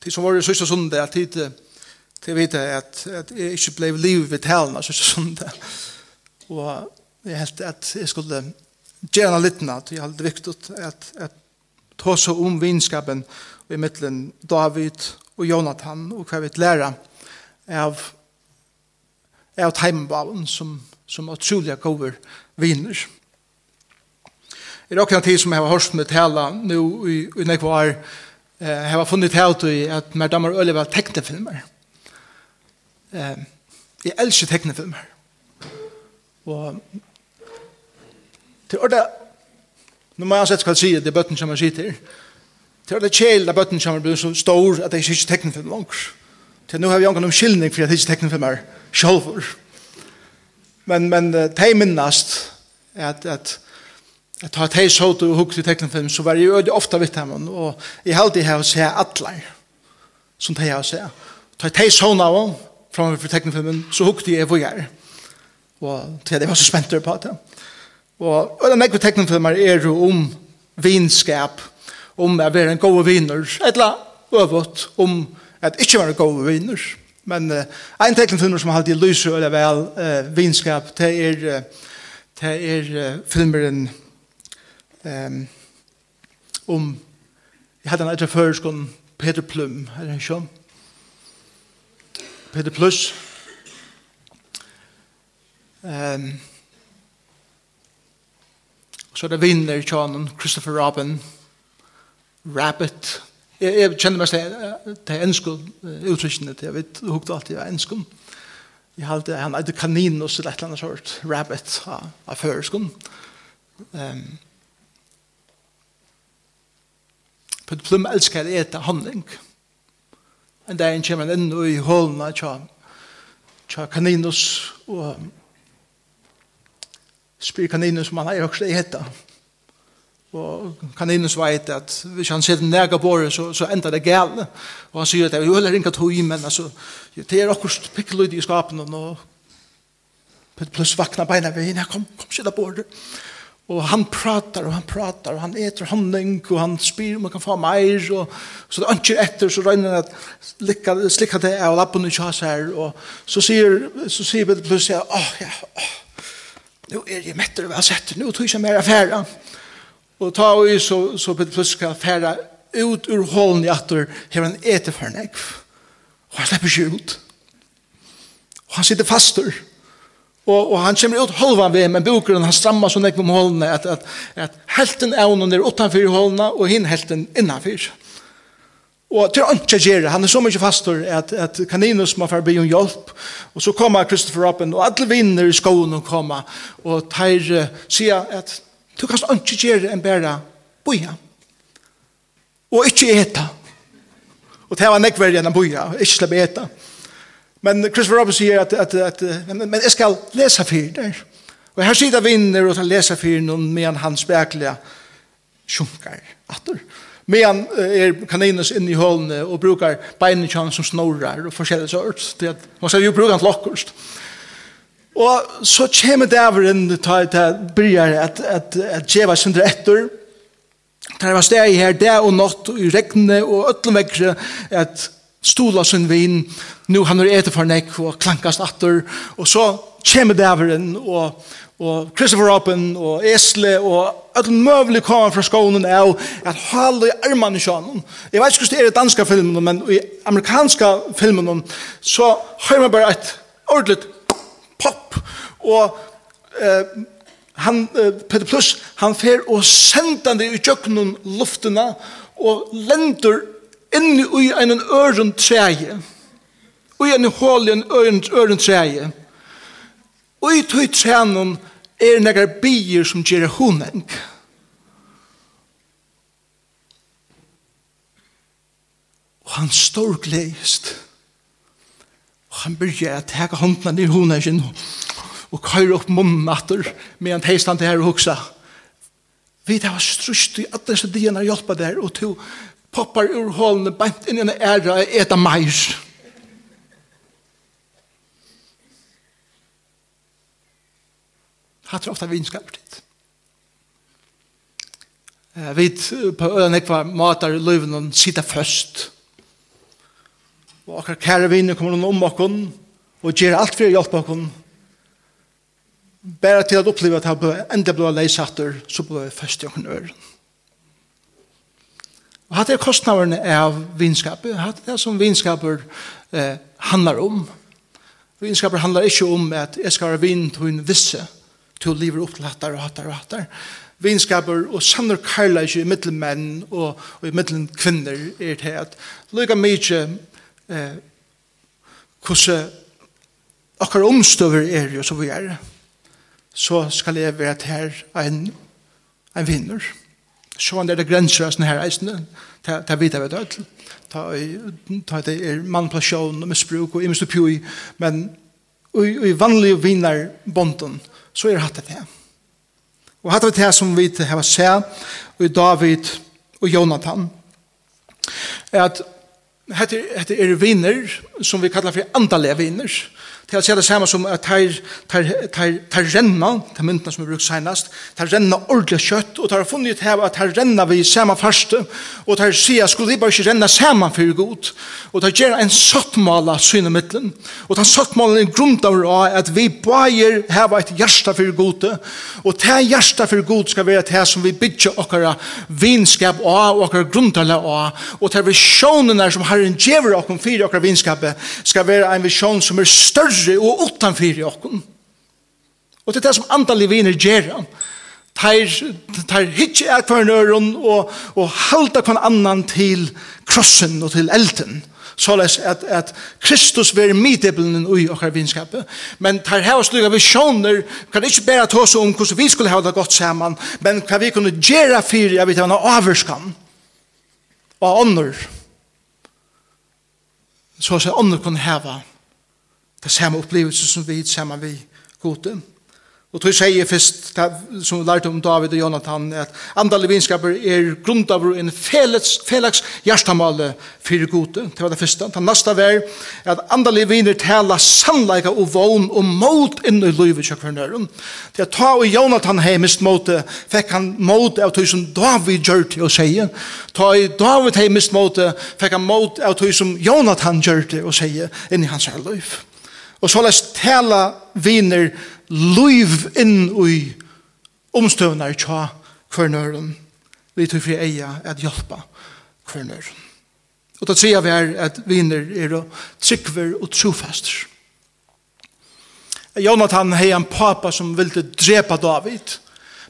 Til som var det sørste sunde, at tid til å vite at, at jeg ikke ble livet ved talen av sørste sunde. Og jeg helt at jeg skulle gjerne litt natt, jeg hadde viktig at, at ta så om vinskapen i midtelen David og Jonathan og hva vi lærer av av teimbalen som, som utrolig gode viner. I er også en tid som jeg har hørt med tala nå i, i nekvar Jeg har funnet ut at mer damer øyelig var teknefilmer. Eh, Jeg elsker teknefilmer. Og til ordet, nå må jeg ansett skal si at det er bøtten som jeg sier til, til ordet kjell er bøtten som blir så stor at jeg ikke teknefilmer langer. Til nå har vi angen omkyldning for at jeg ikke teknefilmer selv. Men, men det er minnast at, at Jeg tar teg så og hukk til teknefilm, så var jeg jo ofte vidt dem, og jeg held det her å se atler, som teg her å se. Tar teg så av dem, framfor teknefilmen, så hukk til jeg hvor jeg er. Og til jeg var så spent på det. Og øde meg ved teknefilmer er jo om vinskap, om å være en god viner, et eller øvått om at ikke være god viner. Men uh, en teknefilmer som alltid lyser eller vel uh, vinskap, det er, uh, det er uh, filmeren um, om jeg hadde en äldre förskon Peter Plum, er det ikke Peter Plus. Ehm um, så er det vinner i tjanen, Christopher Robin, Rabbit. Jeg, jeg kjenner meg til, til ensko uttrykkene til, jeg vet, du hukte alltid av ensko. Jeg hadde han hadde kanin og så et eller annet sort, Rabbit, av, av føreskon. Um, Peter Plum elskar eta honning. En dag en kommer inn i hålene tja, tja kaninus og spyr kaninus om han er høyst eta. Og kaninus vet at hvis han sitter nega på det så, så ender det gale. Og han sier at jeg vil ringe tog i, men altså, det er akkurat pikkeløyde i skapen og Peter Plum vakna beina ved henne, kom, kom, sitte på det. Og han pratar og han pratar og han eter honning og han spyr om han kan få meir og så det ønsker etter så røyner han at slikka, slikka det av lappen og kjas her og så sier, så sier Bill plutselig åh oh, ja, åh, nå er jeg metter av sett, nå tog jeg mer affæra og ta og i så, så Bill plutselig skal affæra ut ur hålen i atter her han eter for nekv og han slipper ikke ut og han sitter fastur. Og, og han kommer ut halva ved, men bokeren han strammer så nekk om holdene at, at, at helten er hon er utenfor holdene, og hin helten innenfor. Og til han ikke gjør han er så mye fastor, at, at kaninus må forbi om hjelp, og så kommer Christopher Robin, og alle vinner i skoen og kommer, og tar uh, sier at du kan ikke gjøre en bare boja, og ikke eta. Og det var nekk enn boja, ikke slippe eta. Men Christopher Robin sier at, at, at, at men, men jeg skal lese for der. Og her sitter vinner og lese for noen med hans beklea sjunkar atter. Men er kaninus inne i hålene og brukar beinene kjønn som snorrar og forskjellig sørst. Det at, man skal jo bruke han lokkost. Og så kommer det over en ta, ta, bryr at, at, at djeva sindre etter. Det var steg her, det og natt, og i regnet og øtlemekre, at stola sin vin, nu han er etter for nek og klankast atter, og så kommer dæveren og, og Christopher Robin og Esle og alle møvelig kommer fra skånen av at halde i armene i sjønnen. Jeg vet ikke hvordan det er i danske filmen, men i amerikanske filmen så har man bare et ordentlig pop. Og eh, han, eh, Peter Plus han fer og sender det i tjøkkenen luftene og lender inni ui en øren treie, ui en hål i en øren, øren treie, ui tui trenon er negar bier som gjer honeng. Og han står gleist, og han byrja at teka håndna nir honengen, og køyre opp munnen atter, medan teistan til her og huksa, Vi tar strust i alle disse dina hjelpa der, og to poppar ur hålene bænt inn i en æra og eta meir. Hatt er ofta vinskap dit. Jeg vet på øyne ekva matar i løyven og sitter først. Og akkur kære vinner kommer noen om okken og gjør alt for å hjelpe okken. Bare til å oppleve at jeg enda blå leisatter, så blå jeg først i okken øren. Og hatt er kostnaverne av vinskapet, hatt er som vinskaper eh, handlar om. Vinskaper handlar ikkje om at jeg skal være vin til en visse, til å leve opp til hattar og hattar og hattar. Vinskaper og sannur karla ikkje i middelmenn og, og i middelen kvinner er til at lukka mykje eh, hvordan akkar omstøver er jo som vi er, så skal jeg være til her en, en vinner så er det grenser av sånne her eisene, det vet jeg vet alt, det er manipulation og misbruk og imens pjoi, men i vanlige vinner bonden, så er hatt det her. Og hatt det her som vi har sett, og David og Jonathan, er at hette er vinner, som vi kallar for andalige vinner til å si det samme som at tar, tar, tar, tar renna, tar myndene som vi bruker senast, tar renna ordentlig kjøtt, og tar funnet ut her at tar renna vi samme første, og tar sier, skulle de bare ikke renna samme for god, og tar gjerne en sattmala syne middelen, og tar sattmålen en grunn av at vi bare har et hjerte for god, og det hjerte for god skal være det som vi bygger okkara vinskap av, og okkara grunntaler av, og tar visjonene som Herren gjever okkara fyrir okkara vinskapet, skal være en visjon som er større fyrre og utanfyr i okken. Og det er det som andalig viner gjør han. Tar, tar hitje er kvar nøren og, og halda kvar annan til krossen og til elten. Så les at, at Kristus ver midtibelen ui okkar vinskapet. Men tar her sluga visjoner kan ikke bare ta oss om hvordan vi skulle ha det godt saman, men hva vi kunne gjøre fyrir jeg vet hva averskan og ånder. Så at ånder kunne heva det samme opplevelse som vi sammen vi gode. Og tog sier først, som vi lærte om David og Jonathan, at andal vinskaper er grunnt av en felags, felaks hjertamale for gode. Det var det første. Det neste var at andal viner tala sannleika og vogn og mot inn i livet til kvarnøren. Til at ta og Jonathan heimist måte, fikk han mot av tog som David gjør til å si. Ta og David heimist måte, fikk han mot av tog som Jonathan gjør til å si inn i hans her liv. Og så lest tala viner luiv inn i omstøvnar tja kvarnøren. Vi tog fri eia at hjelpa kvarnøren. Og da sier vi er at viner er tryggver og trofester. Jonathan hei en papa som ville drepa David.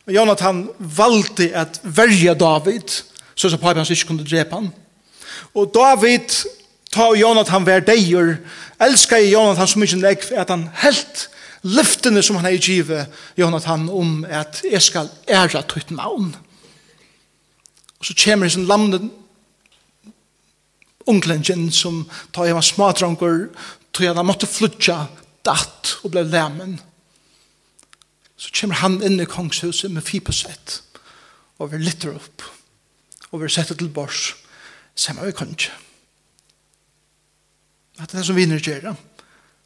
Men Jonathan valgte at verja David, så så papan hans ikke kunne drepa han. Og David, ta Jonathan var deir, elskar Jonathan så mykje nekv at han helt lyftene som han har givet Jonathan om at jeg skal æra tøyt navn. Og så kommer hans lamne unglengen som tar hjemme smadranker tog han måtte flutja datt og ble lemen. Så kommer han inn i kongshuset med fipesett og vi litter opp og vi setter til bors. Samme vi kan ikke. At det er som vinner gjør,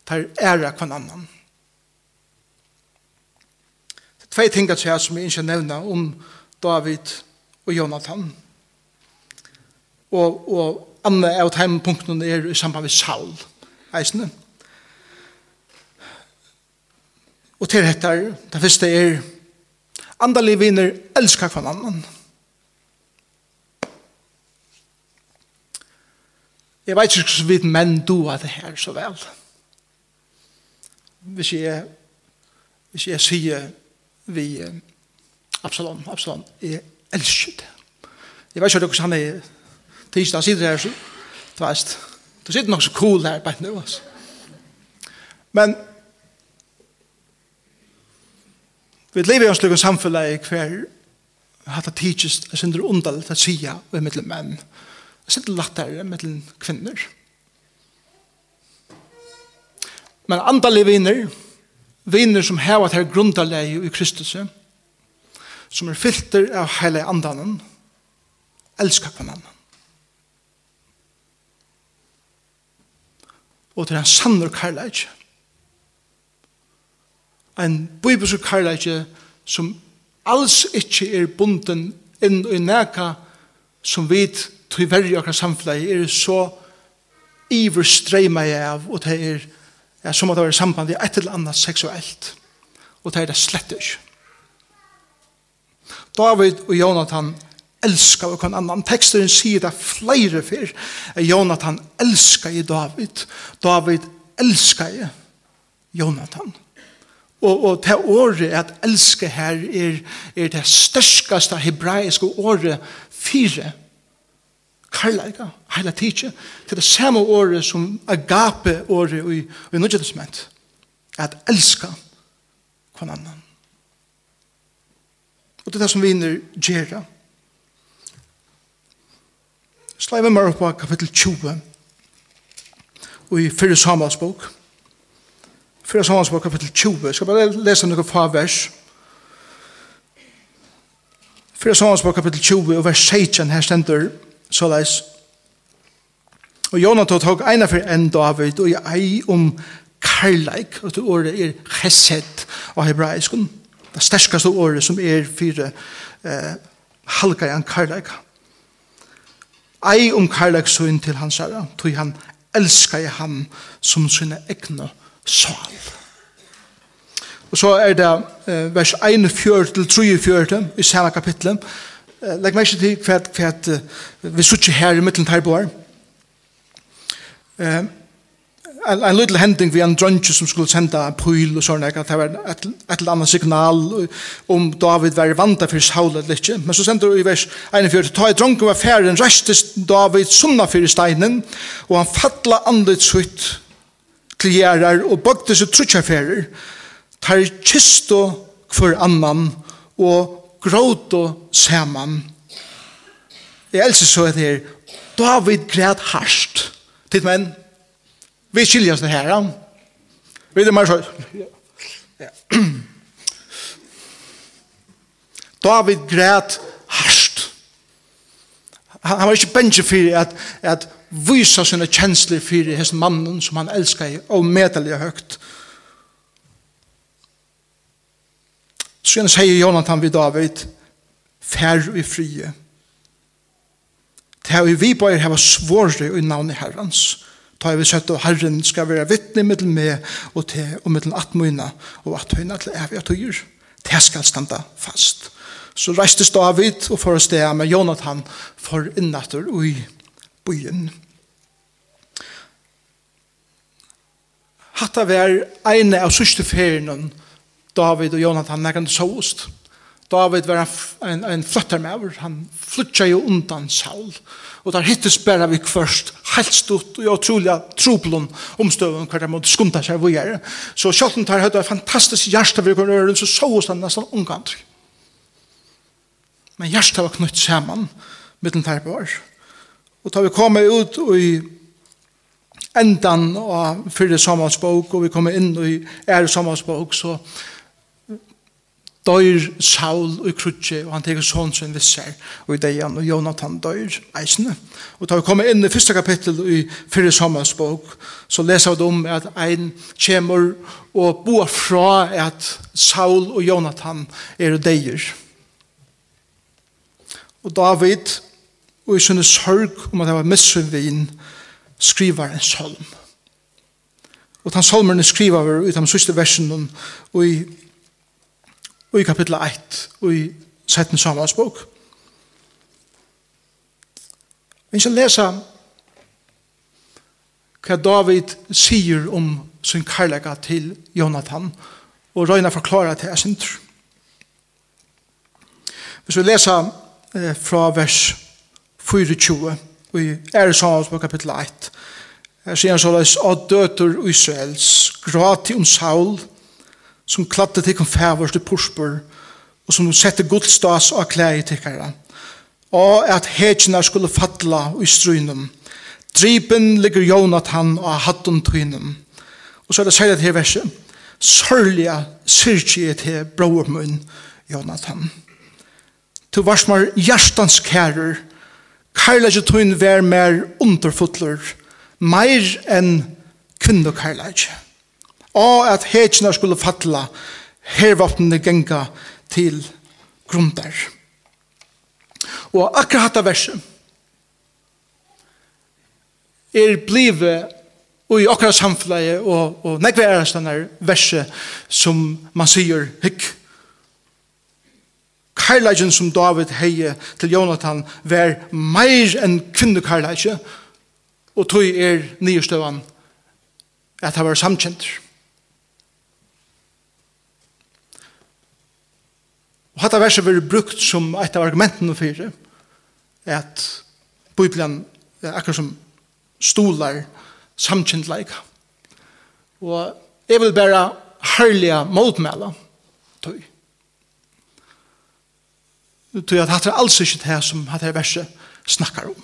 tar ære kvann annan. Det er tvei ting at jeg som jeg ikke nevna om David og Jonathan. Og, og andre av teimepunktene er i samband med Saul, eisene. Og til dette, det første er, andalige viner elskar kvann annan. Jeg vet ikke hvordan vi menn du av det her så vel. Hvis jeg, hvis jeg sier vi Absalom, Absalom, jeg elsker det. Jeg vet ikke hvordan han er tisdag, han sitter her, så, du vet, du sitter nok så cool her bare nå, altså. Men vi lever i en slik samfunn hver hatt det tidsest, jeg synes det er underlig å sige, vi er mittel menn, og sitt med til kvinner. Men andre viner, viner som har vært her grundarleie i Kristus, som er filter av hele andanen, elsker på mannen. Og til en sannur karlæg, en bibelsk karlæg som alls ikkje er bunden inn i neka som vi tog verre i akkurat samfunnet er så iver streima jeg av og det er ja, som at det er samband i et eller annet seksuelt og det er det slett ikke David og Jonathan elskar og kon annan teksturin sier det flere fyr Jonathan elskar i David David elskar i Jonathan og, og det året at elske her er, er det størskaste hebraiske året fire karlæga, heila tidsi, til det samme året som agape året i, i Nudja at elska kvann annan. Og det er det som vi inner gjerra. Slaive meg opp på kapittel 20 og i Fyrre Samuels. Fyrre Samuels kapittel 20. Jeg skal bare lese noen par vers. Vers Fyrir Samansbog kapitel 20 og vers 16 her stender så leis. Og Jonathan tok eina for en David og jeg ei om karlaik og det ordet er chesed av hebraiskun. Det sterskaste ordet som er fire eh, halka i en karlaik. Ei om karlaik søgn til hans herre tog han elskar i ham som sinne egna sal. Og så er det eh, vers 3-4 i samme kapitlet. Eh, Legg meg ikke til hva, hva vi sitter her i midten her på her. Eh, en, en liten hending vi en drønge som skulle sende en pøl og sånn, at det var et, et eller annet signal om David var vant for Saul eller ikke. Men så sender du i vers 41, ta i drønge var ferden, restes David sunna for steinen, og han fattla andet sutt til gjerrar, og bøkte seg trutjaferer, og tar kysto for annan og gråto saman. Jeg elsker så at her, David græt harsht. Titt menn, vi skiljer oss det her. Vi er det mer så. David græt harsht. Han, han var ikke bensje for at, at vysa sine kjensler for hans mannen som han elskar og medelig høyt. Så igjen sier Jonathan vid David, fær i frie. Det er vi bare har svåret i navnet herrens. Da har vi sett at herren skal være vittne mittel med og til og mittel atmøyna og atmøyna til evig atøyer. Det skal standa fast. Så reistes David og for sted med Jonathan for innatter i byen. Hatta var eine av sørste ferien David og Jonathan nekant såst. David var en, en fløttermauer, han flyttet jo undan Saul, og der hittes bare vi først, helt stort, og jeg tror jeg troblom omstøven hver de måtte skunta seg hvor jeg er. Så Kjolten tar høyde fantastisk hjerte vi kunne gjøre, så så oss han nesten omgandri. Men hjertet var knytt sammen, mitt den terpe. Og da vi kom ut i endan av fyrre samhalsbok, og vi kommer inn i ære samhalsbok, så døyr Saul og krutje, og han teker sånn som vi ser, og i deian, og Jonathan døyr eisene. Og da vi kommer inn i første kapittel i fyrre sommers bok, så leser vi om at ein kommer og bor fra at Saul og Jonathan er deier. Og David, og i sønne sørg om at han var missunvin, skriver en salm. Og den salmen skriver vi utom siste versen og i og i kapittel 1 og i 17 Samuels bok. Vi skal lese hva David sier om sin karlaga til Jonathan og Røyna forklare til Esindr. Hvis vi leser eh, fra vers 24 og i Eresamus bok kapittel 1 her sier han såleis «Av døter Israels, gråti om Saul, som kladde tikkun fævur til porspor, og som sette godstas og klæi tikkara, og at hetsina skulle falla i strynum. Dripen ligger Jonathan og hattun tynum. Og så er det sier det her verset, sørlige syrkje til brormun Jonathan. Tu vars mar hjertans kærer, kærleik tøyn vær mer underfotler, meir enn kvinnokærleik. Kærleik og at hetsjene skulle fatla hervåpnene genga til grunder. Og akkurat dette verset er blivet og i akkurat samfunnet og, og nekve er denne verset som man sier hikk karlagen som David heie til Jonathan var meir enn kvinnekarlagen og tog er nyestøvan at han var samkjenter. Hatta verset blir brukt som et av argumentene for det, at Bibelen er akkurat som stolar samkjentleik. Og jeg vil bare herlige motmæla tøy. Tøy at hatt er alls ikke det som hatt er verset snakkar om.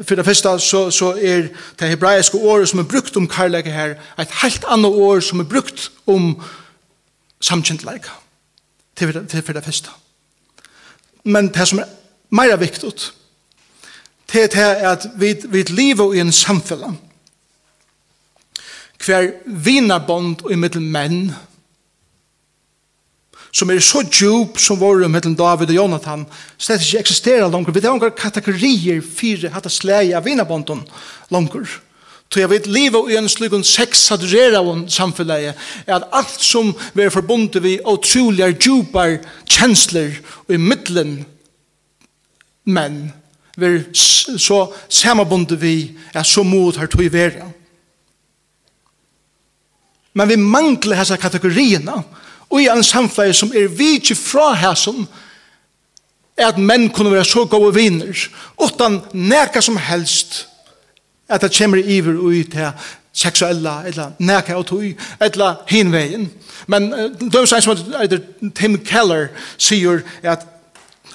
For det første så, så er det hebraiske året som er brukt om karlæge her, et helt annet år som er brukt om samkjentleik. Samkjentleik til, til for det første. Men det som er mer viktig, det er at vi, vi lever i en samfunn hver vinarbånd og mittel menn som er så djup som våre mellom David og Jonathan slett ikke eksisterer langer. Vi har noen kategorier fire hatt slag av vinarbånden langer. Så jeg vet livet i en slik en sexadurera av samfunnet er at alt som vi er forbundet vi utrolig djupar kjensler og i middelen men vi så samabundet vi er så mot her tog i verden. Men vi mangler hessa kategoriene og i en samfunn som er vidtje fra hesson er at menn kunne være så gode viner utan neka som helst at det kommer iver ut til seksuella, eller neka og tog eller hinvegin. Men uh, dømes som heter Tim Keller sier at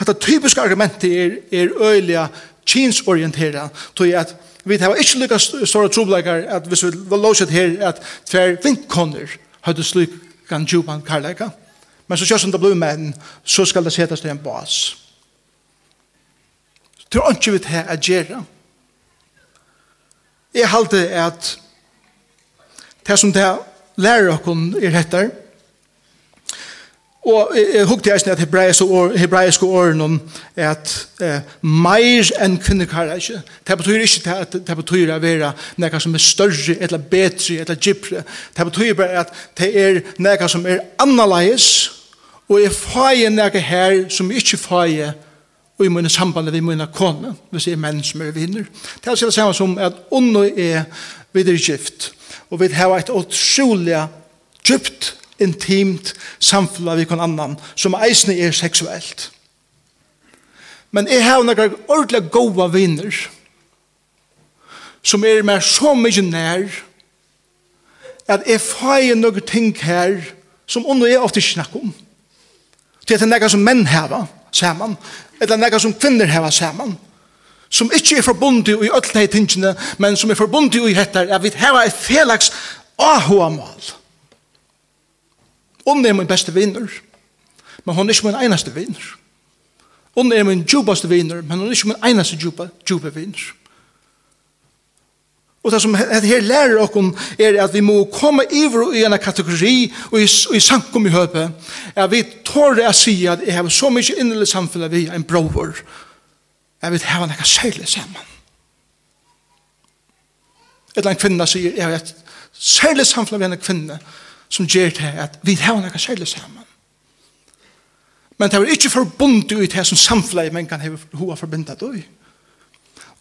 det typiske argumentet er, er øyliga kinsorientera, tog at vi har ikke lykka store trobleikar at hvis vi var låset her at tver vinkkonner hadde slik kan djupan karlæka. Men så kjør som det blir menn, så skal det setas til en bas. Det er ikke vi til å gjøre. Jeg halte at det som det lærer okkon er hettar, og jeg hukte eisen at hebraisk år, hebreiske åren er at eh, meir enn kvinnekarrasje, det betyr ikke at det betyr å være nekka som er større, eller bedre, eller gypre, det betyr bare at det er nekka som er annerledes, og jeg fager nekka her som jeg ikke fager og i mine samband med mine kone, hvis jeg er menn som er vinner. Det er det samme som at onno er videre gift, og vi har et utrolig djupt, intimt samfunn vi kan annan, som eisne er seksuelt. Men jeg har noen ordentlig gode vinner, som er meg så mye nær, at jeg får noen ting her, som onno er ofte snakker om. Det er noen som menn har, va? saman, eller nekka som kvinner heva saman, som ikkje er forbundet i öll hei tingene, men som er forbundet i hettar, at vi heva et felags ahoamal. Hon er min beste vinner, men hon er ikke min einaste vinner. Hon er min djubaste vinner, men hon er ikke min einaste djupa, djupa vinner. Og det som her lærer okken er at vi må komme iver i en kategori og i, i sankum i høpe at vi tårer å si at jeg har så mye innelig samfunn vi er en bror jeg vil har noe særlig sammen. Et eller annet kvinne sier jeg har et særlig samfunn vi er en kvinne som gjør det at vi har noe særlig sammen. Men det er ikke forbundet ut det som samfunnet man kan ha hova forbindet ut.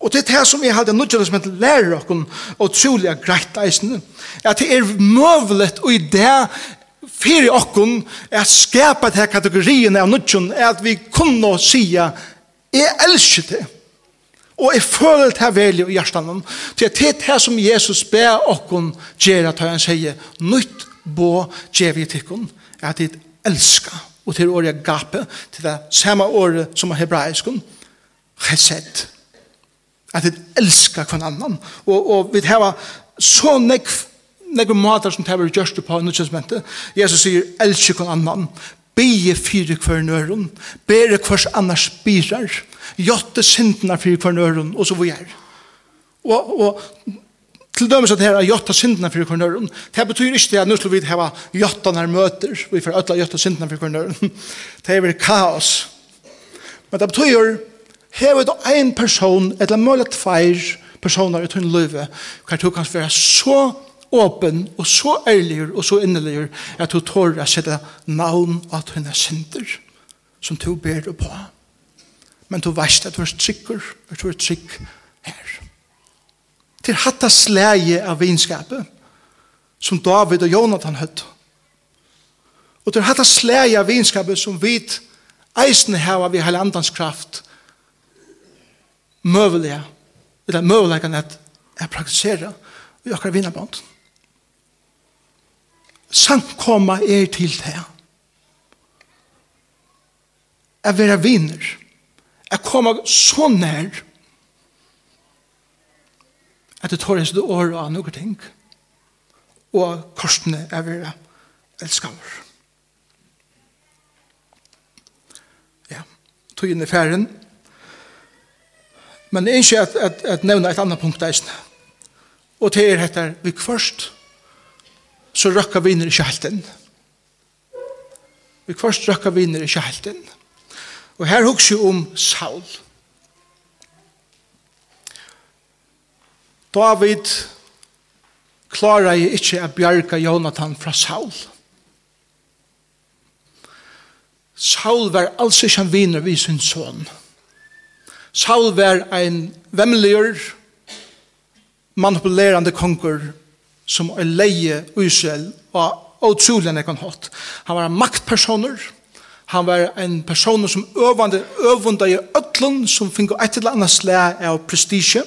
Og det er det som jeg hadde nødt til å lære dere og trolig er greit eisen, at det er møvelet og i det fyrir okken at skapa det kategorien av nødgjøren er at vi kunne sija jeg elsker det og jeg føler det her velje i hjertan til at det er det som Jesus ber okkun gjerra til han sier nødt bo gjer vi tikkun at det elska og til året gape til det samme året som er hebraiskun Chesed at vi elskar kvann annan. Og, og vi heva så nekv, nekv matar som tever gjørst på nødvendig. Jesus sier, elskar kvann annan. Bege fyre kvar nøren. Bere hvers annars birar. Jotte sindene fyre kvar nøren. Og så vi er. Og, og til dømes at her er jotta syndene for kornøren. Det betyr ikke det at nå skal vi ha jotta når møter, vi får ødla jotta syndene for kornøren. Det er vel kaos. Men det betyr Hever du en person, eller mulig tveir personer i tunn løyve, hver du kan være så åpen og så ærlig og så innelig at du tår å sette navn av tunne synder som du ber deg på. Men du veist at du er trykker, at du er trygg her. Til hatta slæge av vinskapet som David og Jonathan høtt. Og til hatta slæge av vinskapet som vit her av vi heilandans kraft møvelige, eller møvelige at jeg praktiserer i akkurat vinnerbånd. Samkomma er til det. Jeg vil være vinner. Jeg kommer så nær at det tar en sånn år av noen ting. Og korsene er vil være elskaver. Ja, tog inn i ferien. Men jeg ønsker at, at, at nevne et annet punkt der. Og til er heter vi først, så røkker vi inn i kjelten. Vi først røkker vi inn i kjelten. Og her husker vi om Saul. David klarer jeg ikke å bjerke Jonathan fra Saul. Saul var altså ikke en viner ved sin sånn. Saul var ein vemmeligur, manipulerande konger som er leie Israel og utrolig enn ekon hatt. Han var en maktpersoner, han var en person som øvande, øvande i ødlun som fink et eller annet slag av prestige,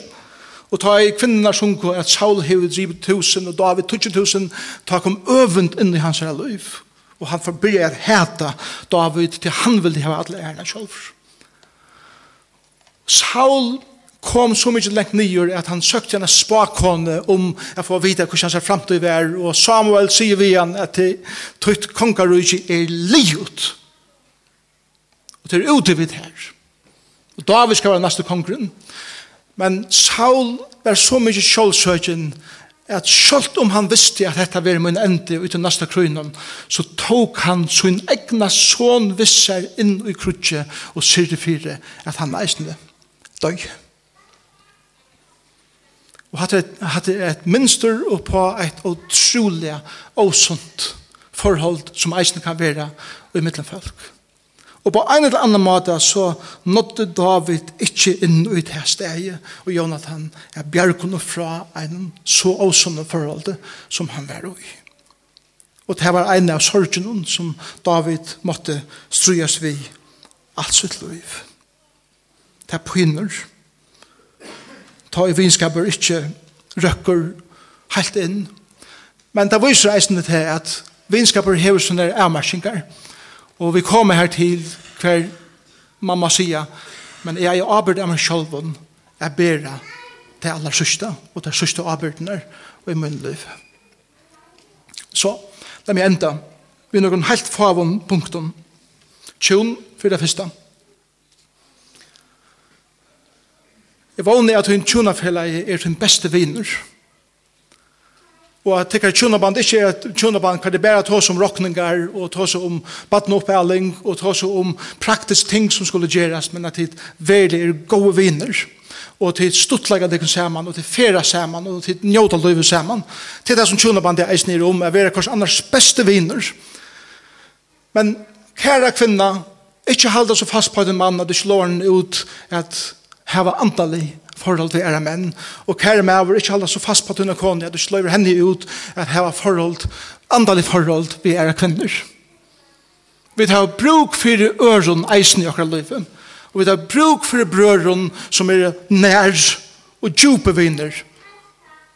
og ta i kvinnerna sjunko at Saul hei drivet tusen, og David 20.000, ta kom øvund inn i hans liv, og han forbyrja er heta David til han vil ha alle ærna sjálfur. Saul kom så mykje lengt nyer at han søkte henne spakone om å få vite hvordan hans fremtid var og Samuel sier vi han at det tøyt kongarujki er liut og det er ute vidt her og David skal være neste kongren. Men Saul var så mykje kjølsøkjen at selv om han visste at dette var min ende ut i neste krøynen, så tok han sin egna son visser inn i krutje og syrte fire at han eisende døy. Og hadde, hadde et minster på et utrolig åsunt forhold som eisen kan være i middelfolk. Og på en eller annen måte så nådde David ikke inn i det stedet, og Jonathan er bjergene fra en så åsunne forhold som han var i. Og det var en av sorgene som David måtte strøyes ved alt sitt liv det pynner. Ta i vinskaper ikke røkker helt inn. Men det viser reisende til at vinskaper hever sånne avmersinger. Og vi kommer her til hver mamma sier, men jeg er arbeid av meg selv jeg ber det aller sørste, og det sørste arbeidene og i min liv. Så, la meg enda vi er noen helt favon punkten. Tjon for det første. Jeg vågner at hun tjonafella er sin beste viner. Og at tekkar tjonaband ikke er tjonaband kan det bare ta som rockningar og ta seg om badnoppealing og ta seg om praktisk ting som skulle gjeras, men at det veldig er gode viner og til stuttlega det kan saman og til fera saman og til njóta løyve saman. Til det som tjonaband er eisnir nere om er vera kors annars beste viner men kæra kvinna ikkje halda så fast på den mann at du slår den ut at hava antallig forhold til ære menn, og kære meg over ikke holde så fast på tunne kone, at du sløyver henne ut, at hava forhold, antallig forhold til ære kvinner. Vi tar bruk for øren eisen i akkurat livet, og vi tar bruk for brøren som er nær og djupe vinner,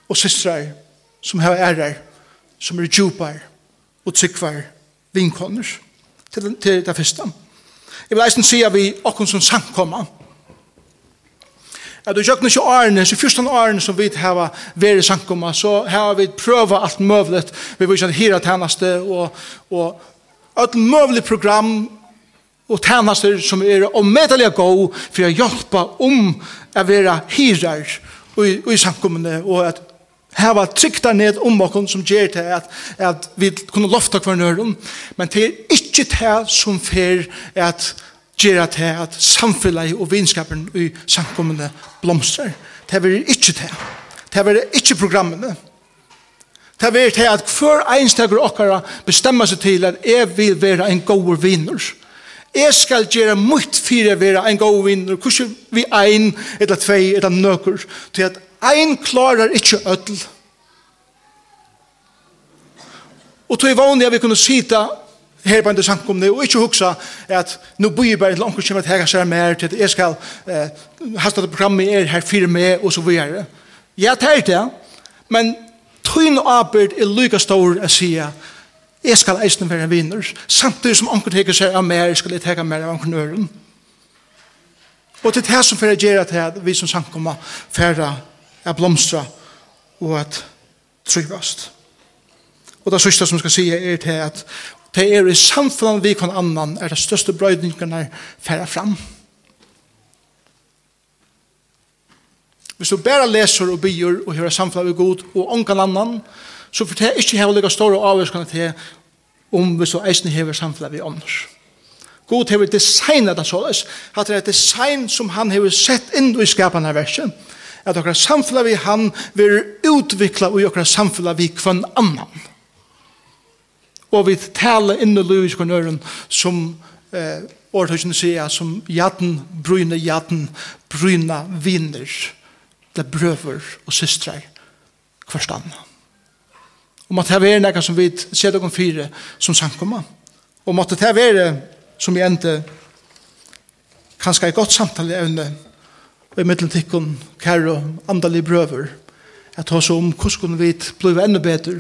og systrar som hava ærer, som er djupar og tryggvar vinkoner til, til det første. Jeg vil eisen si at vi akkurat som samkommer, at du kjøkken ikke årene, så første årene som vi har vært i sankumma, så har vi prøvd alt mulig, vi vil ikke hira tjeneste, og, og alt mulig program og tjenester som er omedelig gå, for å hjelpe om å være hirar i, i sankummene, og at Her var trygt der ned om okkur som gjør til at, at vi kunne lofta hver nøyrum, men det er ikke det som fer at gjør at det at samfunnet og vinskapen i samkommende blomster. Det er ikke det. Det er ikke programmene. Det er det at hver enstekker okkara bestemmer seg til at jeg vil være en god vinner. Jeg skal gjøre mye for å være en god vinner. Hvordan vi ein, eller tvei, eller nøkker. Til at ein klarer ikke ødel. Og til vanlig at vi kunne sitte her på en samkomne, og ikke huksa at nå bor bare til omkring til her ser mer, til at jeg skal eh, hasta det programmet er her fire med, og så videre. Ja, det er det, men tøyne arbeid er lykka stor å si jeg skal eisen være vinner, samtidig som omkring teker seg av mer, skal jeg teka mer av omkring nøren. Og til det som fyrir gjerra til at vi som samkomma færre er blomstra og at trygvast. Og det sørste som skal si er til at det er i samfunnet vi kan annan, er det største brøydningene færre fram. Hvis du bare leser og byr og hører samfunnet vi god og ångan annan, så får det ikke heller store avgjørskene til om hvis du eisen hever samfunnet vi ånders. God hever designet det såles, at det er et design som han hever sett inn i skapene av versen, at okra samfunnet vi han vil utvikla og okra samfunnet vi kvann annan og vi taler inn i livet på nøren som eh, årtøkken sier som jaten, bryne jaten, bryne vinner det brøver og systrar hverstand. Og måtte det være noe som vi ser dere fire som samkommer. Og måtte det være som vi endte kanskje et godt samtale evne og i middeltikken kære og andalige brøver at hos om hvordan vi blir enda bedre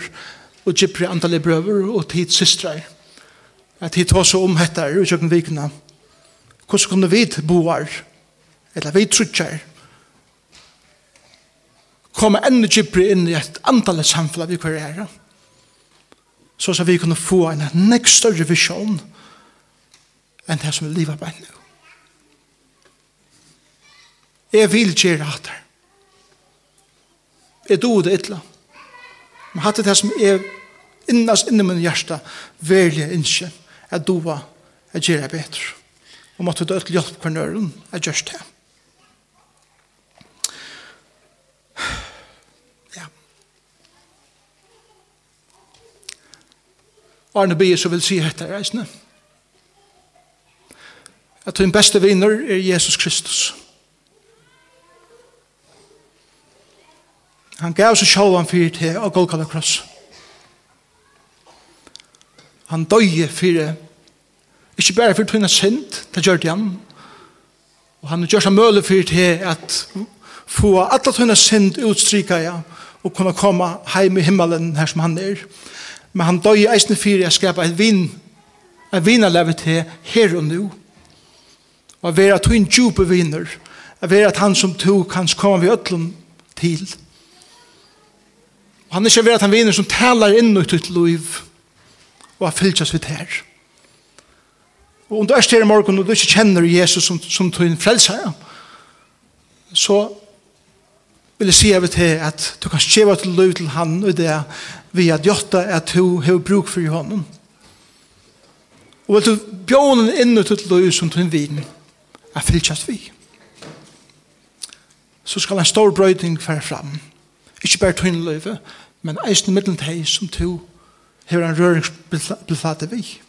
og gypri antallig brøver og tid systrar. At tid tås om hettar og kjøkken vikna. Hvordan kunne vi boar, eller vi trutjar, komme enda gypri inn i et antallig samfunn vi kvar er. Så så vi kunne få en nek større visjon enn det som vi lever på ennå. Jeg vil gjøre hatar. Jeg do det ytla. Men hatt det som er innas inni min hjärsta velje innskje at du var at gjøre betre. Og måtte du øtl hjelp hver nøren at gjørs det. Ja. Arne Bier så vil si etter reisende. At din beste vinner er Jesus Kristus. Han gav seg sjåan fyrir til og Golgata kross. Han døye fyrir, ikke bare fyrir tunna synd, det gjør det han, og han gjør seg møle fyrir til at få alle tunna synd utstryka ja, og kunne komme heim i himmelen her som han er. Men han døye eisne fyrir at skapa et vinn, et vinnarlevet til her og nu, og vera tunn djupe viner og vera at han som to kan komme vi ötlun til, Og han er ikke ved at han viner som taler inn i ditt liv og har oss vidt her. Og om du er styrir morgen og du ikke kjenner Jesus som, som tog din frelsare, så vil jeg si av til at du kan skjeva til liv til han og det vi at gjøtta at du har bruk for honom. Og vil du bjånen inn i ditt liv som tog inn vin er fyllt oss vi. Så skal en stor brøyding fære fram. Ikke bare tunne livet, men eisen mittelen til som to hever en røringsbilfate vi.